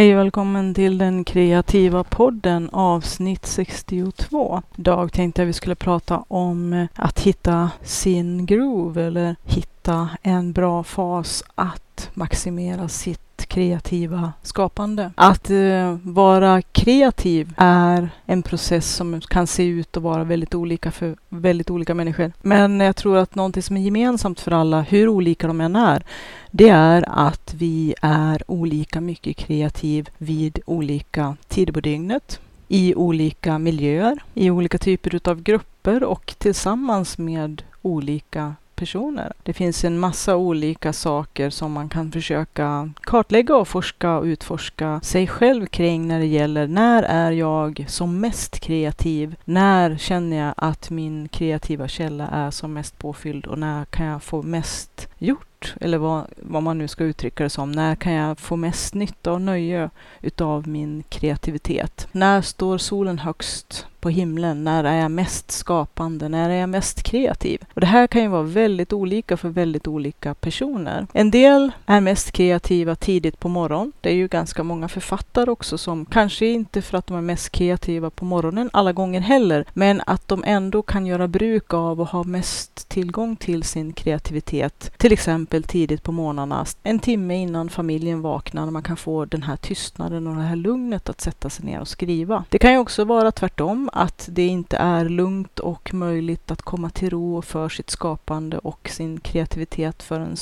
Hej och välkommen till den kreativa podden avsnitt 62. Idag tänkte jag vi skulle prata om att hitta sin groove eller hitta en bra fas att maximera sitt kreativa skapande. Att eh, vara kreativ är en process som kan se ut att vara väldigt olika för väldigt olika människor. Men jag tror att någonting som är gemensamt för alla, hur olika de än är, det är att vi är olika mycket kreativ vid olika tider på dygnet i olika miljöer, i olika typer av grupper och tillsammans med olika personer. Det finns en massa olika saker som man kan försöka kartlägga och forska och utforska sig själv kring när det gäller när är jag som mest kreativ? När känner jag att min kreativa källa är som mest påfylld och när kan jag få mest gjort? eller vad, vad man nu ska uttrycka det som. När kan jag få mest nytta och nöje utav min kreativitet? När står solen högst på himlen? När är jag mest skapande? När är jag mest kreativ? Och det här kan ju vara väldigt olika för väldigt olika personer. En del är mest kreativa tidigt på morgonen. Det är ju ganska många författare också som kanske inte för att de är mest kreativa på morgonen alla gånger heller, men att de ändå kan göra bruk av och ha mest tillgång till sin kreativitet. Till exempel tidigt på morgnarna, en timme innan familjen vaknar, man kan få den här tystnaden och det här lugnet att sätta sig ner och skriva. Det kan ju också vara tvärtom, att det inte är lugnt och möjligt att komma till ro för sitt skapande och sin kreativitet förrän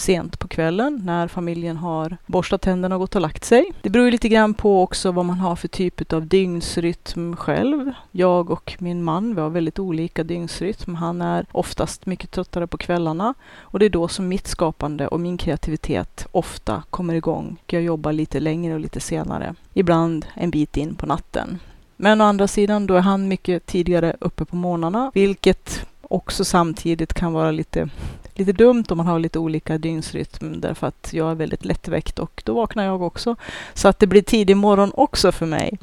sent på kvällen när familjen har borstat tänderna och gått och lagt sig. Det beror lite grann på också vad man har för typ av dygnsrytm själv. Jag och min man, vi har väldigt olika dygnsrytm. Han är oftast mycket tröttare på kvällarna och det är då som mitt skapande och min kreativitet ofta kommer igång. Jag jobbar lite längre och lite senare. Ibland en bit in på natten. Men å andra sidan, då är han mycket tidigare uppe på morgnarna, vilket också samtidigt kan vara lite, lite dumt om man har lite olika dygnsrytm därför att jag är väldigt lättväckt och då vaknar jag också. Så att det blir tidig morgon också för mig.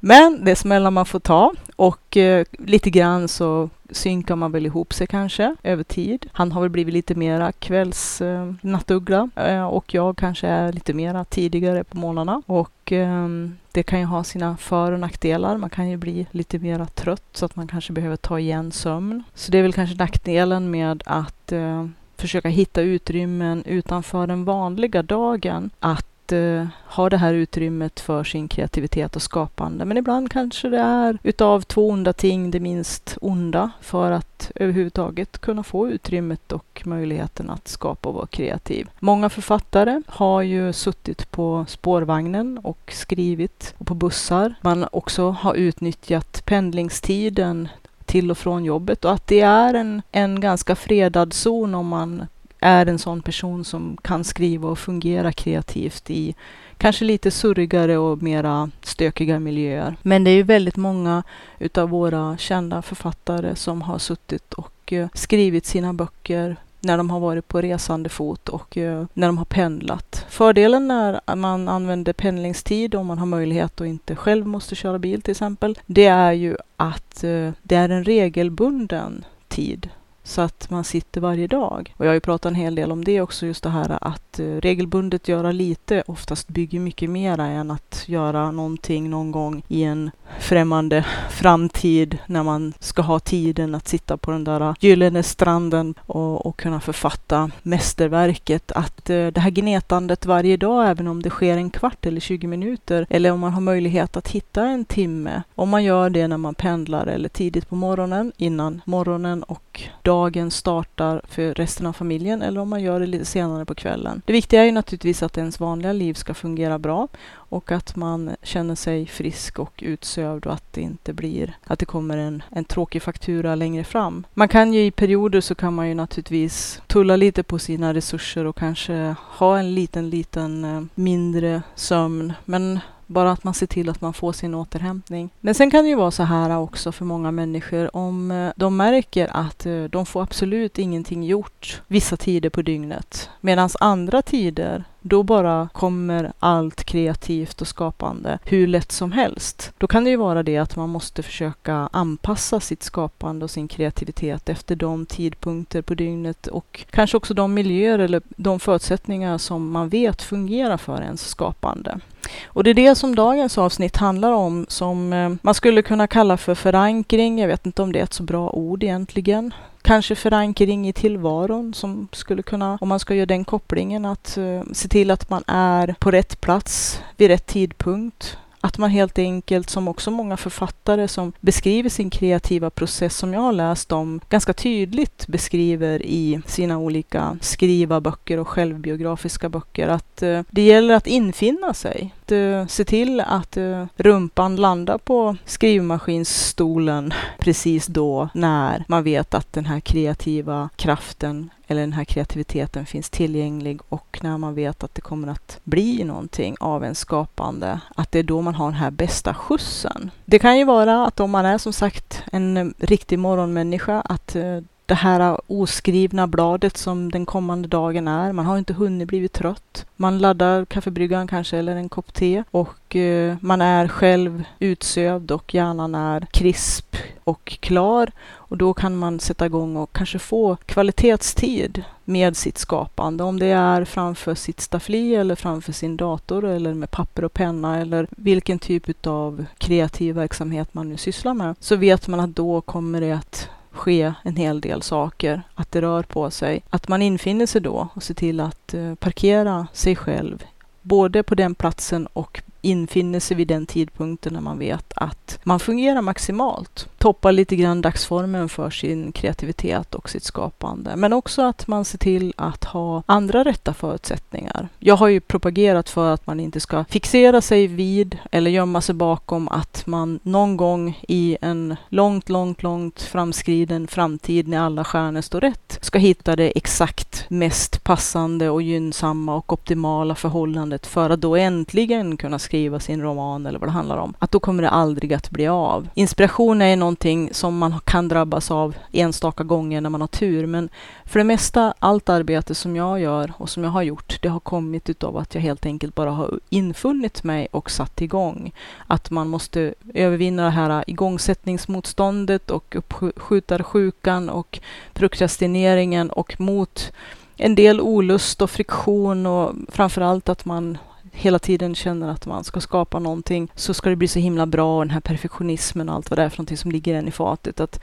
Men det är smällar man får ta och eh, lite grann så synkar man väl ihop sig kanske över tid. Han har väl blivit lite mera kvällsnattuggla eh, eh, och jag kanske är lite mera tidigare på morgnarna. Och eh, det kan ju ha sina för och nackdelar. Man kan ju bli lite mera trött så att man kanske behöver ta igen sömn. Så det är väl kanske nackdelen med att eh, försöka hitta utrymmen utanför den vanliga dagen. Att eh, ha det här utrymmet för sin kreativitet och skapande. Men ibland kanske det är utav två onda ting det minst onda för att överhuvudtaget kunna få utrymmet och möjligheten att skapa och vara kreativ. Många författare har ju suttit på spårvagnen och skrivit och på bussar. Man också har utnyttjat pendlingstiden till och från jobbet och att det är en, en ganska fredad zon om man är en sån person som kan skriva och fungera kreativt i kanske lite surrigare och mera stökiga miljöer. Men det är ju väldigt många utav våra kända författare som har suttit och eh, skrivit sina böcker när de har varit på resande fot och eh, när de har pendlat. Fördelen när man använder pendlingstid, om man har möjlighet och inte själv måste köra bil till exempel, det är ju att eh, det är en regelbunden tid så att man sitter varje dag. Och jag har ju pratat en hel del om det också, just det här att eh, regelbundet göra lite oftast bygger mycket mera än att göra någonting någon gång i en främmande framtid när man ska ha tiden att sitta på den där gyllene stranden och, och kunna författa mästerverket. Att eh, det här gnetandet varje dag, även om det sker en kvart eller 20 minuter, eller om man har möjlighet att hitta en timme, om man gör det när man pendlar eller tidigt på morgonen, innan morgonen och dagen startar för resten av familjen, eller om man gör det lite senare på kvällen. Det viktiga är ju naturligtvis att ens vanliga liv ska fungera bra och att man känner sig frisk och utsövd och att det inte blir att det kommer en, en tråkig faktura längre fram. Man kan ju i perioder så kan man ju naturligtvis tulla lite på sina resurser och kanske ha en liten, liten eh, mindre sömn. Men bara att man ser till att man får sin återhämtning. Men sen kan det ju vara så här också för många människor om eh, de märker att eh, de får absolut ingenting gjort vissa tider på dygnet. Medan andra tider då bara kommer allt kreativt och skapande hur lätt som helst. Då kan det ju vara det att man måste försöka anpassa sitt skapande och sin kreativitet efter de tidpunkter på dygnet och kanske också de miljöer eller de förutsättningar som man vet fungerar för ens skapande. Och det är det som dagens avsnitt handlar om, som eh, man skulle kunna kalla för förankring. Jag vet inte om det är ett så bra ord egentligen. Kanske förankring i tillvaron som skulle kunna, om man ska göra den kopplingen, att eh, se till att man är på rätt plats vid rätt tidpunkt att man helt enkelt, som också många författare som beskriver sin kreativa process som jag har läst om, ganska tydligt beskriver i sina olika skrivarböcker och självbiografiska böcker, att eh, det gäller att infinna sig. Att, eh, se till att eh, rumpan landar på skrivmaskinsstolen precis då när man vet att den här kreativa kraften eller den här kreativiteten finns tillgänglig och när man vet att det kommer att bli någonting av en skapande, att det är då man har den här bästa skjutsen. Det kan ju vara att om man är som sagt en riktig morgonmänniska, att eh, det här oskrivna bladet som den kommande dagen är. Man har inte hunnit blivit trött. Man laddar kaffebryggan kanske eller en kopp te och eh, man är själv utsövd och hjärnan är krisp och klar. Och då kan man sätta igång och kanske få kvalitetstid med sitt skapande. Om det är framför sitt staffli eller framför sin dator eller med papper och penna eller vilken typ av kreativ verksamhet man nu sysslar med. Så vet man att då kommer det att ske en hel del saker, att det rör på sig. Att man infinner sig då och ser till att eh, parkera sig själv, både på den platsen och infinner sig vid den tidpunkten när man vet att man fungerar maximalt. Toppar lite grann dagsformen för sin kreativitet och sitt skapande. Men också att man ser till att ha andra rätta förutsättningar. Jag har ju propagerat för att man inte ska fixera sig vid eller gömma sig bakom att man någon gång i en långt, långt, långt framskriden framtid när alla stjärnor står rätt ska hitta det exakt mest passande och gynnsamma och optimala förhållandet för att då äntligen kunna skriva sin roman eller vad det handlar om, att då kommer det aldrig att bli av. Inspiration är någonting som man kan drabbas av enstaka gånger när man har tur, men för det mesta, allt arbete som jag gör och som jag har gjort, det har kommit utav att jag helt enkelt bara har infunnit mig och satt igång. Att man måste övervinna det här igångsättningsmotståndet och uppskjuta sjukan och prokrastineringen och mot en del olust och friktion och framför allt att man hela tiden känner att man ska skapa någonting så ska det bli så himla bra och den här perfektionismen och allt vad det är för någonting som ligger en i fatet. Att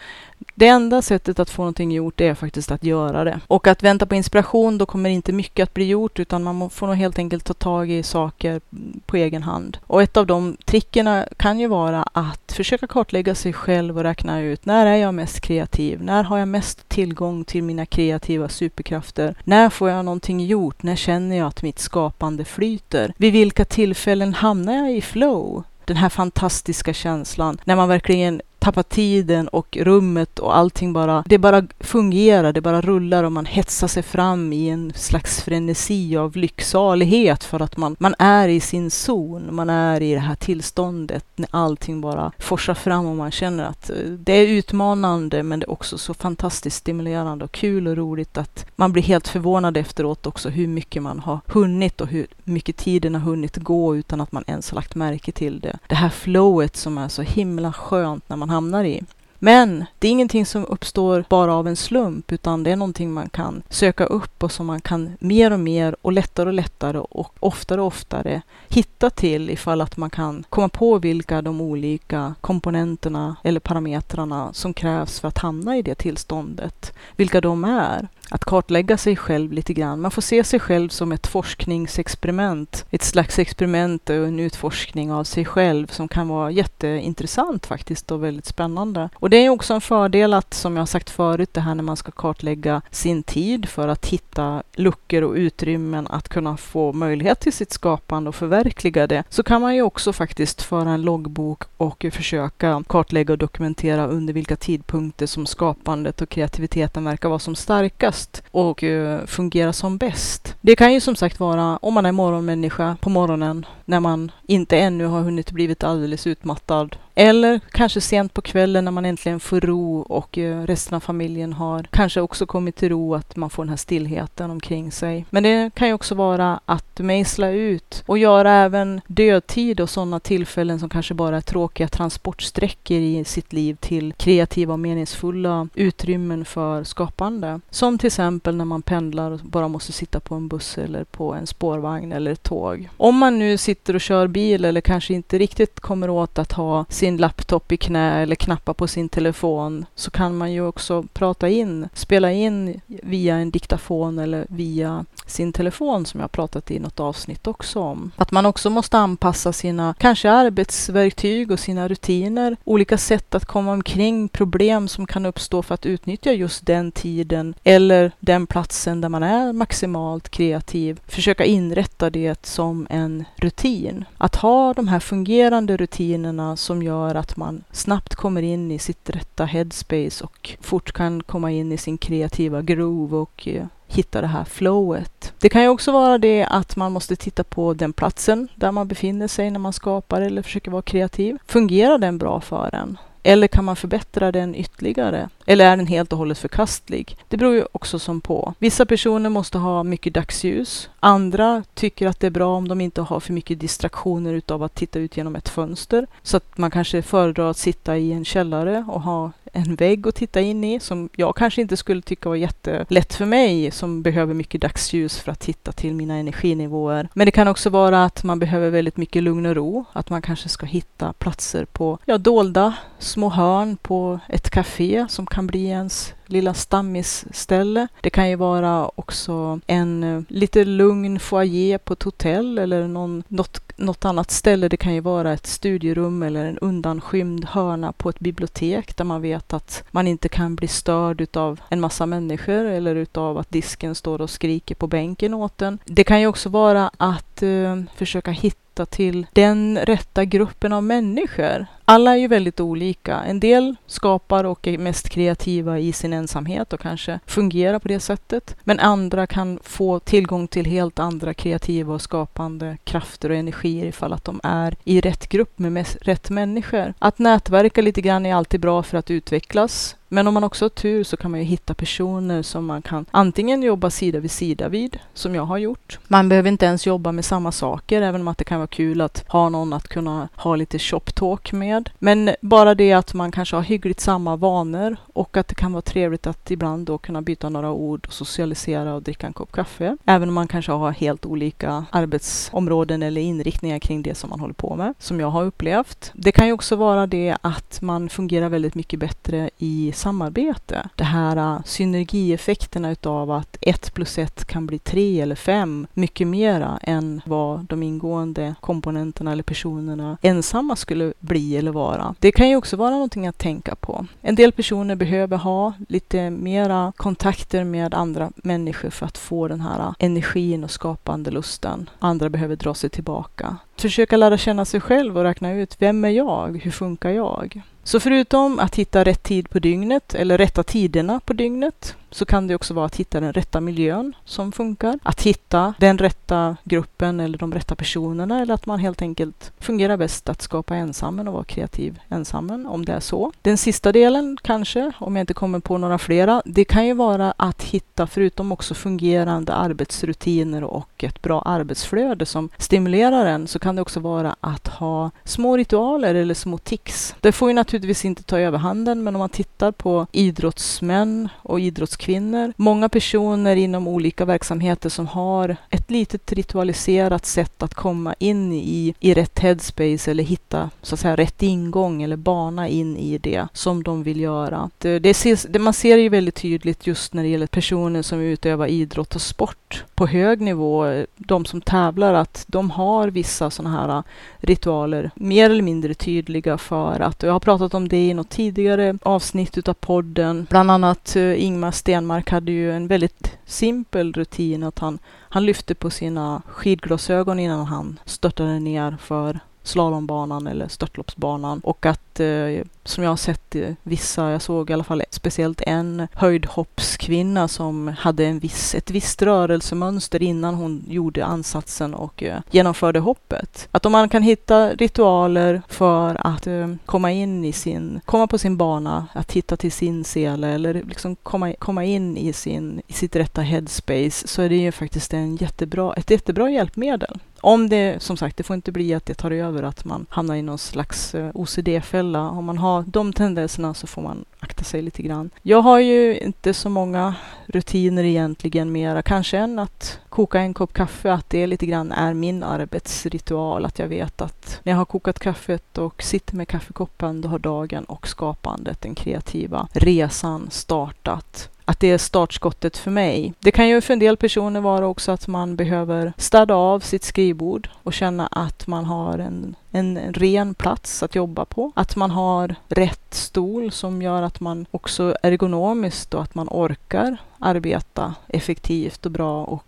det enda sättet att få någonting gjort är faktiskt att göra det. Och att vänta på inspiration, då kommer inte mycket att bli gjort utan man får nog helt enkelt ta tag i saker på egen hand. Och ett av de trickerna kan ju vara att försöka kartlägga sig själv och räkna ut när är jag mest kreativ? När har jag mest tillgång till mina kreativa superkrafter? När får jag någonting gjort? När känner jag att mitt skapande flyter? Vid vilka tillfällen hamnar jag i flow? Den här fantastiska känslan när man verkligen tappar tiden och rummet och allting bara, det bara fungerar, det bara rullar och man hetsar sig fram i en slags frenesi av lycksalighet för att man, man är i sin zon, man är i det här tillståndet när allting bara forsar fram och man känner att eh, det är utmanande men det är också så fantastiskt stimulerande och kul och roligt att man blir helt förvånad efteråt också hur mycket man har hunnit och hur mycket tiden har hunnit gå utan att man ens har lagt märke till det. Det här flowet som är så himla skönt när man hamnar i. Men det är ingenting som uppstår bara av en slump, utan det är någonting man kan söka upp och som man kan mer och mer och lättare och lättare och oftare och oftare hitta till ifall att man kan komma på vilka de olika komponenterna eller parametrarna som krävs för att hamna i det tillståndet, vilka de är att kartlägga sig själv lite grann. Man får se sig själv som ett forskningsexperiment. Ett slags experiment och en utforskning av sig själv som kan vara jätteintressant faktiskt och väldigt spännande. Och det är också en fördel att, som jag sagt förut, det här när man ska kartlägga sin tid för att hitta luckor och utrymmen att kunna få möjlighet till sitt skapande och förverkliga det, så kan man ju också faktiskt föra en loggbok och försöka kartlägga och dokumentera under vilka tidpunkter som skapandet och kreativiteten verkar vara som starkast och eh, fungera som bäst. Det kan ju som sagt vara om man är morgonmänniska på morgonen när man inte ännu har hunnit blivit alldeles utmattad eller kanske sent på kvällen när man äntligen får ro och eh, resten av familjen har kanske också kommit till ro att man får den här stillheten omkring sig. Men det kan ju också vara att mejsla ut och göra även dödtid och sådana tillfällen som kanske bara är tråkiga transportsträckor i sitt liv till kreativa och meningsfulla utrymmen för skapande. Som till exempel när man pendlar och bara måste sitta på en buss eller på en spårvagn eller ett tåg. Om man nu sitter och kör bil eller kanske inte riktigt kommer åt att ha sin laptop i knä eller knappa på sin telefon så kan man ju också prata in, spela in via en diktafon eller via sin telefon som jag pratat i något avsnitt också om. Att man också måste anpassa sina kanske arbetsverktyg och sina rutiner, olika sätt att komma omkring problem som kan uppstå för att utnyttja just den tiden eller den platsen där man är maximalt kreativ. Försöka inrätta det som en rutin. Att ha de här fungerande rutinerna som gör att man snabbt kommer in i sitt rätta headspace och fort kan komma in i sin kreativa groove och eh, hitta det här flowet. Det kan ju också vara det att man måste titta på den platsen där man befinner sig när man skapar eller försöker vara kreativ. Fungerar den bra för en? Eller kan man förbättra den ytterligare? Eller är den helt och hållet förkastlig? Det beror ju också som på. Vissa personer måste ha mycket dagsljus. Andra tycker att det är bra om de inte har för mycket distraktioner utav att titta ut genom ett fönster. Så att man kanske föredrar att sitta i en källare och ha en vägg att titta in i som jag kanske inte skulle tycka var jättelätt för mig som behöver mycket dagsljus för att hitta till mina energinivåer. Men det kan också vara att man behöver väldigt mycket lugn och ro. Att man kanske ska hitta platser på ja, dolda små hörn på ett café som kan bli ens lilla stammisställe. Det kan ju vara också en eh, lite lugn foyer på ett hotell eller någon, något, något annat ställe. Det kan ju vara ett studierum eller en undanskymd hörna på ett bibliotek där man vet att man inte kan bli störd utav en massa människor eller utav att disken står och skriker på bänken åt en. Det kan ju också vara att uh, försöka hitta till den rätta gruppen av människor. Alla är ju väldigt olika. En del skapar och är mest kreativa i sin ensamhet och kanske fungerar på det sättet. Men andra kan få tillgång till helt andra kreativa och skapande krafter och energier ifall att de är i rätt grupp med rätt människor. Att nätverka lite grann är alltid bra för att utvecklas. Men om man också har tur så kan man ju hitta personer som man kan antingen jobba sida vid sida vid, som jag har gjort. Man behöver inte ens jobba med samma saker, även om att det kan vara kul att ha någon att kunna ha lite shop talk med. Men bara det att man kanske har hyggligt samma vanor och att det kan vara trevligt att ibland då kunna byta några ord och socialisera och dricka en kopp kaffe. Även om man kanske har helt olika arbetsområden eller inriktningar kring det som man håller på med, som jag har upplevt. Det kan ju också vara det att man fungerar väldigt mycket bättre i samarbete. Det här äh, synergieffekterna utav att ett plus ett kan bli tre eller fem mycket mera än vad de ingående komponenterna eller personerna ensamma skulle bli eller vara. Det kan ju också vara någonting att tänka på. En del personer behöver ha lite mera kontakter med andra människor för att få den här energin och skapande lusten. Andra behöver dra sig tillbaka. Försöka lära känna sig själv och räkna ut vem är jag? Hur funkar jag? Så förutom att hitta rätt tid på dygnet eller rätta tiderna på dygnet så kan det också vara att hitta den rätta miljön som funkar. Att hitta den rätta gruppen eller de rätta personerna eller att man helt enkelt fungerar bäst att skapa ensam och vara kreativ ensam om det är så. Den sista delen kanske, om jag inte kommer på några flera, det kan ju vara att hitta, förutom också fungerande arbetsrutiner och ett bra arbetsflöde som stimulerar en, så kan det också vara att ha små ritualer eller små tics. Det får ju naturligtvis inte ta överhanden, men om man tittar på idrottsmän och idrottskvinnor kvinnor. Många personer inom olika verksamheter som har ett litet ritualiserat sätt att komma in i, i rätt headspace eller hitta så att säga rätt ingång eller bana in i det som de vill göra. Det, det, ses, det man ser ju väldigt tydligt just när det gäller personer som utövar idrott och sport på hög nivå, de som tävlar, att de har vissa sådana här äh, ritualer mer eller mindre tydliga för att, och jag har pratat om det i något tidigare avsnitt utav podden, bland annat äh, Ingmar Stenmark hade ju en väldigt simpel rutin att han, han lyfte på sina skidglasögon innan han störtade ner för slalombanan eller störtloppsbanan och att att eh, som jag har sett vissa, jag såg i alla fall speciellt en höjdhoppskvinna som hade en viss, ett visst rörelsemönster innan hon gjorde ansatsen och eh, genomförde hoppet. Att om man kan hitta ritualer för att eh, komma in i sin, komma på sin bana, att hitta till sin sele eller liksom komma, komma in i, sin, i sitt rätta headspace så är det ju faktiskt en jättebra, ett jättebra hjälpmedel. Om det, som sagt, det får inte bli att det tar över, att man hamnar i någon slags OCD-fälla OCD-fälla. Om man har de tendenserna så får man akta sig lite grann. Jag har ju inte så många rutiner egentligen mera, kanske än att koka en kopp kaffe, att det lite grann är min arbetsritual. Att jag vet att när jag har kokat kaffet och sitter med kaffekoppen, då har dagen och skapandet, den kreativa resan startat att det är startskottet för mig. Det kan ju för en del personer vara också att man behöver städa av sitt skrivbord och känna att man har en, en ren plats att jobba på. Att man har rätt stol som gör att man också ergonomiskt och att man orkar arbeta effektivt och bra och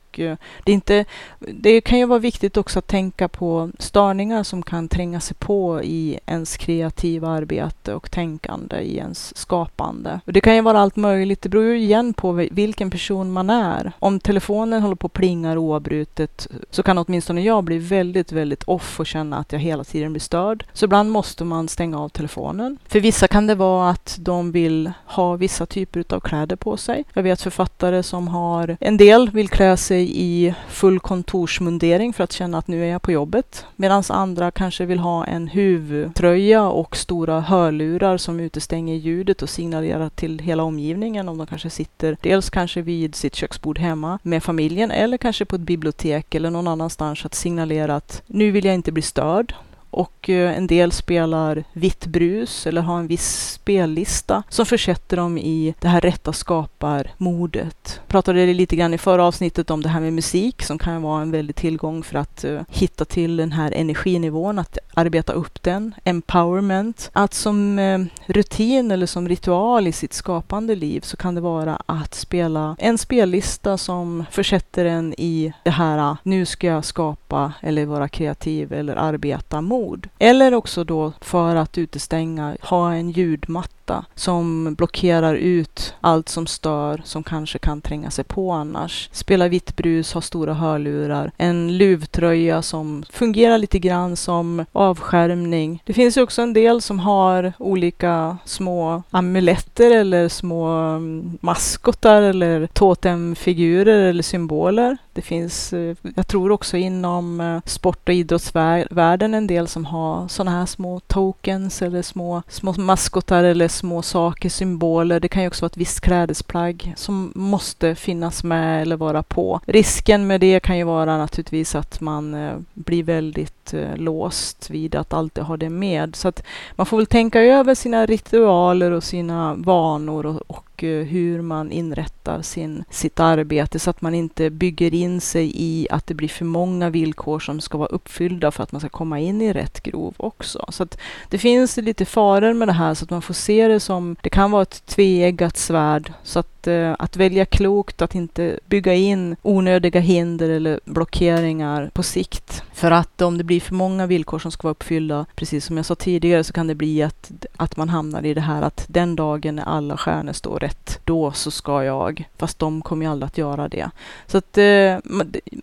det, är inte, det kan ju vara viktigt också att tänka på störningar som kan tränga sig på i ens kreativa arbete och tänkande, i ens skapande. Och det kan ju vara allt möjligt. Det beror ju igen på vilken person man är. Om telefonen håller på och plingar oavbrutet så kan åtminstone jag bli väldigt, väldigt off och känna att jag hela tiden blir störd. Så ibland måste man stänga av telefonen. För vissa kan det vara att de vill ha vissa typer av kläder på sig. Jag vet författare som har, en del vill klä sig i full kontorsmundering för att känna att nu är jag på jobbet. Medan andra kanske vill ha en huvtröja och stora hörlurar som utestänger ljudet och signalerar till hela omgivningen om de kanske sitter dels kanske vid sitt köksbord hemma med familjen eller kanske på ett bibliotek eller någon annanstans att signalera att nu vill jag inte bli störd och eh, en del spelar vitt brus eller har en viss spellista som försätter dem i det här rätta skapar-modet. Pratade lite grann i förra avsnittet om det här med musik som kan vara en väldig tillgång för att eh, hitta till den här energinivån, att arbeta upp den. Empowerment. Att som eh, rutin eller som ritual i sitt skapande liv så kan det vara att spela en spellista som försätter en i det här, nu ska jag skapa eller vara kreativ eller arbeta mot ord. Eller också då för att utestänga, ha en ljudmatta som blockerar ut allt som stör som kanske kan tränga sig på annars. Spela vitt brus, ha stora hörlurar, en luvtröja som fungerar lite grann som avskärmning. Det finns ju också en del som har olika små amuletter eller små mm, maskotar eller totemfigurer eller symboler. Det finns, eh, jag tror också inom eh, sport och idrottsvärlden en del som har sådana här små tokens eller små, små maskotar eller små saker, symboler. Det kan ju också vara ett visst klädesplagg som måste finnas med eller vara på. Risken med det kan ju vara naturligtvis att man eh, blir väldigt eh, låst vid att alltid ha det med. Så att man får väl tänka över sina ritualer och sina vanor och, och och eh, hur man inrättar sin, sitt arbete så att man inte bygger in sig i att det blir för många villkor som ska vara uppfyllda för att man ska komma in i rätt grov också. Så att det finns lite faror med det här så att man får se det som, det kan vara ett tveeggat svärd. Så att, Eh, att välja klokt, att inte bygga in onödiga hinder eller blockeringar på sikt. För att om det blir för många villkor som ska vara uppfyllda, precis som jag sa tidigare, så kan det bli att, att man hamnar i det här att den dagen när alla stjärnor står rätt, då så ska jag. Fast de kommer ju aldrig att göra det. Så att eh,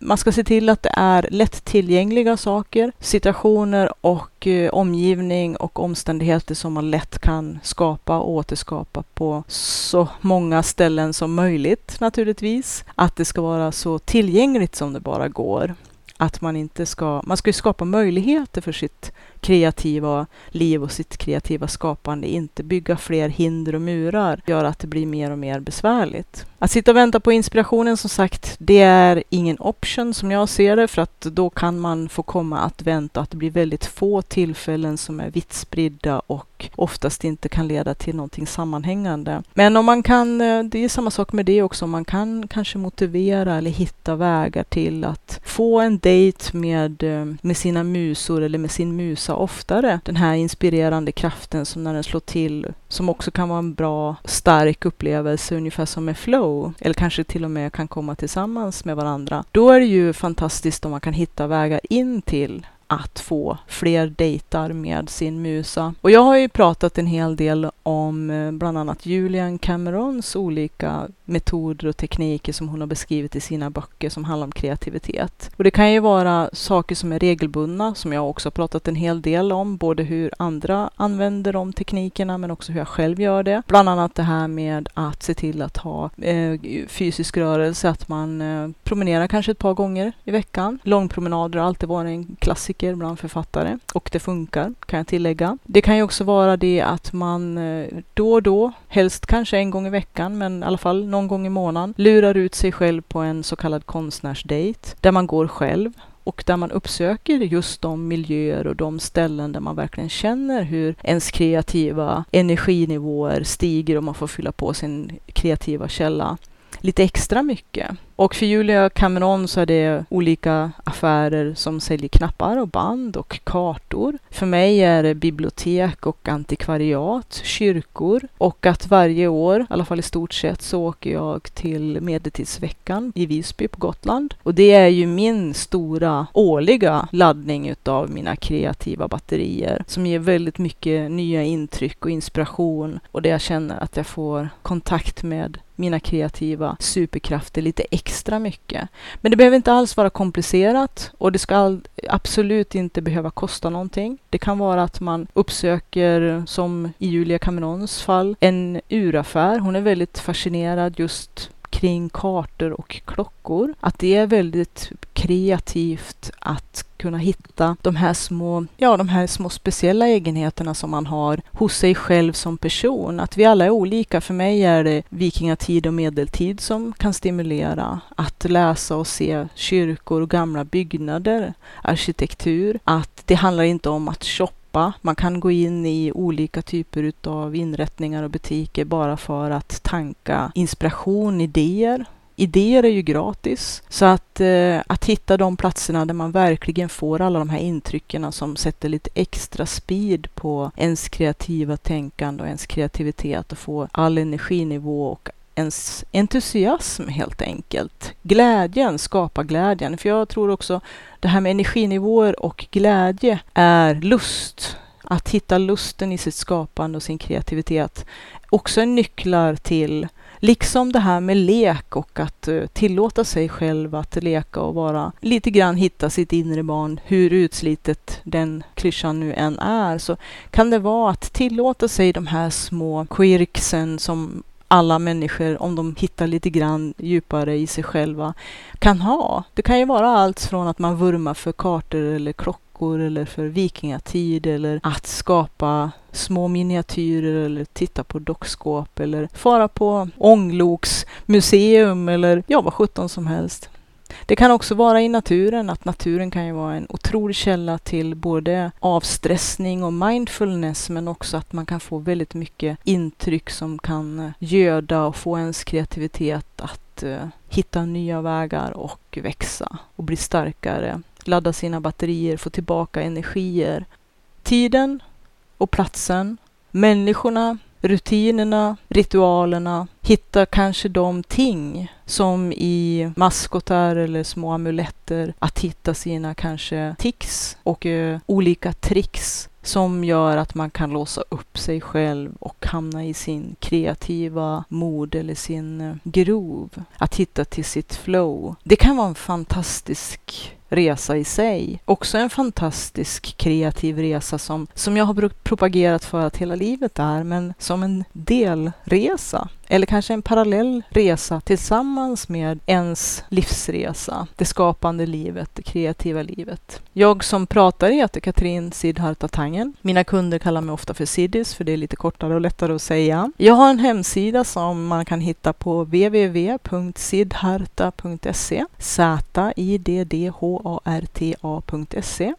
man ska se till att det är lättillgängliga saker, situationer och eh, omgivning och omständigheter som man lätt kan skapa och återskapa på så många ställen som möjligt naturligtvis. Att det ska vara så tillgängligt som det bara går att man inte ska, man ska ju skapa möjligheter för sitt kreativa liv och sitt kreativa skapande, inte bygga fler hinder och murar, gör att det blir mer och mer besvärligt. Att sitta och vänta på inspirationen som sagt, det är ingen option som jag ser det, för att då kan man få komma att vänta, att det blir väldigt få tillfällen som är vitt spridda och oftast inte kan leda till någonting sammanhängande. Men om man kan, eh, det är samma sak med det också, om man kan kanske motivera eller hitta vägar till att få en dejt med, eh, med sina musor eller med sin musa oftare. Den här inspirerande kraften som när den slår till, som också kan vara en bra, stark upplevelse, ungefär som med flow, eller kanske till och med kan komma tillsammans med varandra. Då är det ju fantastiskt om man kan hitta vägar in till att få fler dejtar med sin musa. Och jag har ju pratat en hel del om eh, bland annat Julian Camerons olika metoder och tekniker som hon har beskrivit i sina böcker som handlar om kreativitet. Och det kan ju vara saker som är regelbundna, som jag också har pratat en hel del om, både hur andra använder de teknikerna men också hur jag själv gör det. Bland annat det här med att se till att ha eh, fysisk rörelse, att man eh, promenerar kanske ett par gånger i veckan. Långpromenader har alltid varit en klassiker bland författare och det funkar, kan jag tillägga. Det kan ju också vara det att man eh, då och då, helst kanske en gång i veckan, men i alla fall någon gång i månaden, lurar ut sig själv på en så kallad konstnärsdate där man går själv och där man uppsöker just de miljöer och de ställen där man verkligen känner hur ens kreativa energinivåer stiger och man får fylla på sin kreativa källa lite extra mycket. Och för Julia Cameron så är det olika affärer som säljer knappar och band och kartor. För mig är det bibliotek och antikvariat, kyrkor och att varje år, i alla fall i stort sett, så åker jag till Medeltidsveckan i Visby på Gotland. Och det är ju min stora årliga laddning utav mina kreativa batterier som ger väldigt mycket nya intryck och inspiration och där jag känner att jag får kontakt med mina kreativa superkrafter lite extra mycket. Men det behöver inte alls vara komplicerat och det ska absolut inte behöva kosta någonting. Det kan vara att man uppsöker, som i Julia Camerons fall, en uraffär. Hon är väldigt fascinerad just kring kartor och klockor. Att det är väldigt kreativt att kunna hitta de här små, ja, de här små speciella egenheterna som man har hos sig själv som person. Att vi alla är olika. För mig är det vikingatid och medeltid som kan stimulera. Att läsa och se kyrkor och gamla byggnader, arkitektur. Att det handlar inte om att shoppa man kan gå in i olika typer av inrättningar och butiker bara för att tanka inspiration, idéer idéer är ju gratis. Så att, eh, att hitta de platserna där man verkligen får alla de här intrycken som sätter lite extra speed på ens kreativa tänkande och ens kreativitet och få all energinivå och ens entusiasm helt enkelt. Glädjen, skapa glädjen. För jag tror också det här med energinivåer och glädje är lust. Att hitta lusten i sitt skapande och sin kreativitet. Också är nycklar till Liksom det här med lek och att eh, tillåta sig själv att leka och vara lite grann hitta sitt inre barn, hur utslitet den klyschan nu än är, så kan det vara att tillåta sig de här små quirksen som alla människor, om de hittar lite grann djupare i sig själva, kan ha. Det kan ju vara allt från att man vurmar för kartor eller klockor eller för vikingatid eller att skapa små miniatyrer eller titta på dockskåp eller fara på ångloksmuseum eller ja, vad sjutton som helst. Det kan också vara i naturen, att naturen kan ju vara en otrolig källa till både avstressning och mindfulness, men också att man kan få väldigt mycket intryck som kan eh, göda och få ens kreativitet att uh, hitta nya vägar och växa och bli starkare ladda sina batterier, få tillbaka energier. Tiden och platsen, människorna, rutinerna, ritualerna, hitta kanske de ting som i maskotar eller små amuletter, att hitta sina kanske tics och eh, olika tricks som gör att man kan låsa upp sig själv och hamna i sin kreativa mod eller sin eh, grov. Att hitta till sitt flow. Det kan vara en fantastisk resa i sig. Också en fantastisk kreativ resa som, som jag har propagerat för att hela livet är, men som en delresa. Eller kanske en parallell resa tillsammans med ens livsresa, det skapande livet, det kreativa livet. Jag som pratar heter Katrin Sidharta Tangen. Mina kunder kallar mig ofta för Siddis för det är lite kortare och lättare att säga. Jag har en hemsida som man kan hitta på www.sidharta.se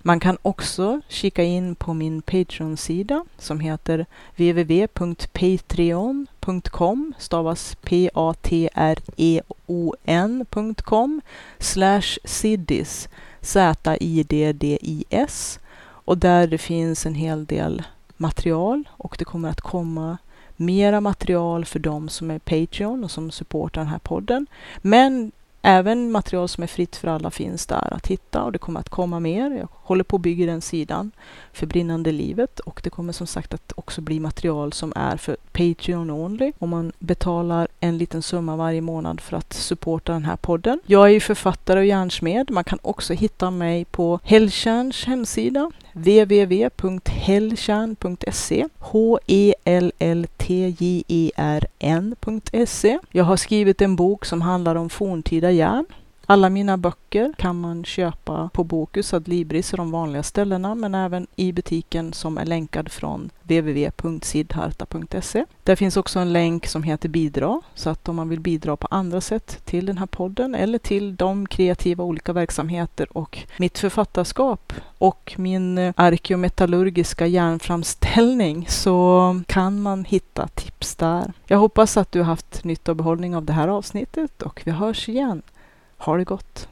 man kan också kika in på min Patreon-sida som heter www.patreon.com stavas p-a-t-r-e-o-n.com slash siddis Z-I-D-D-I-S och där det finns en hel del material och det kommer att komma mera material för dem som är Patreon och som supportar den här podden. Men Även material som är fritt för alla finns där att hitta och det kommer att komma mer. Jag håller på att bygga den sidan för brinnande livet och det kommer som sagt att också bli material som är för Patreon only. Om man betalar en liten summa varje månad för att supporta den här podden. Jag är ju författare och hjärnsmed. Man kan också hitta mig på Hellkärns hemsida www.hellkärn.se H-E-L-L-T-J-E-R-N.se Jag har skrivit en bok som handlar om forntida Jahren? Alla mina böcker kan man köpa på Bokus Adlibris och de vanliga ställena, men även i butiken som är länkad från www.sidharta.se. Där finns också en länk som heter bidra, så att om man vill bidra på andra sätt till den här podden eller till de kreativa olika verksamheter och mitt författarskap och min eh, arkeometallurgiska järnframställning så kan man hitta tips där. Jag hoppas att du har haft nytta och behållning av det här avsnittet och vi hörs igen. Ha det gott!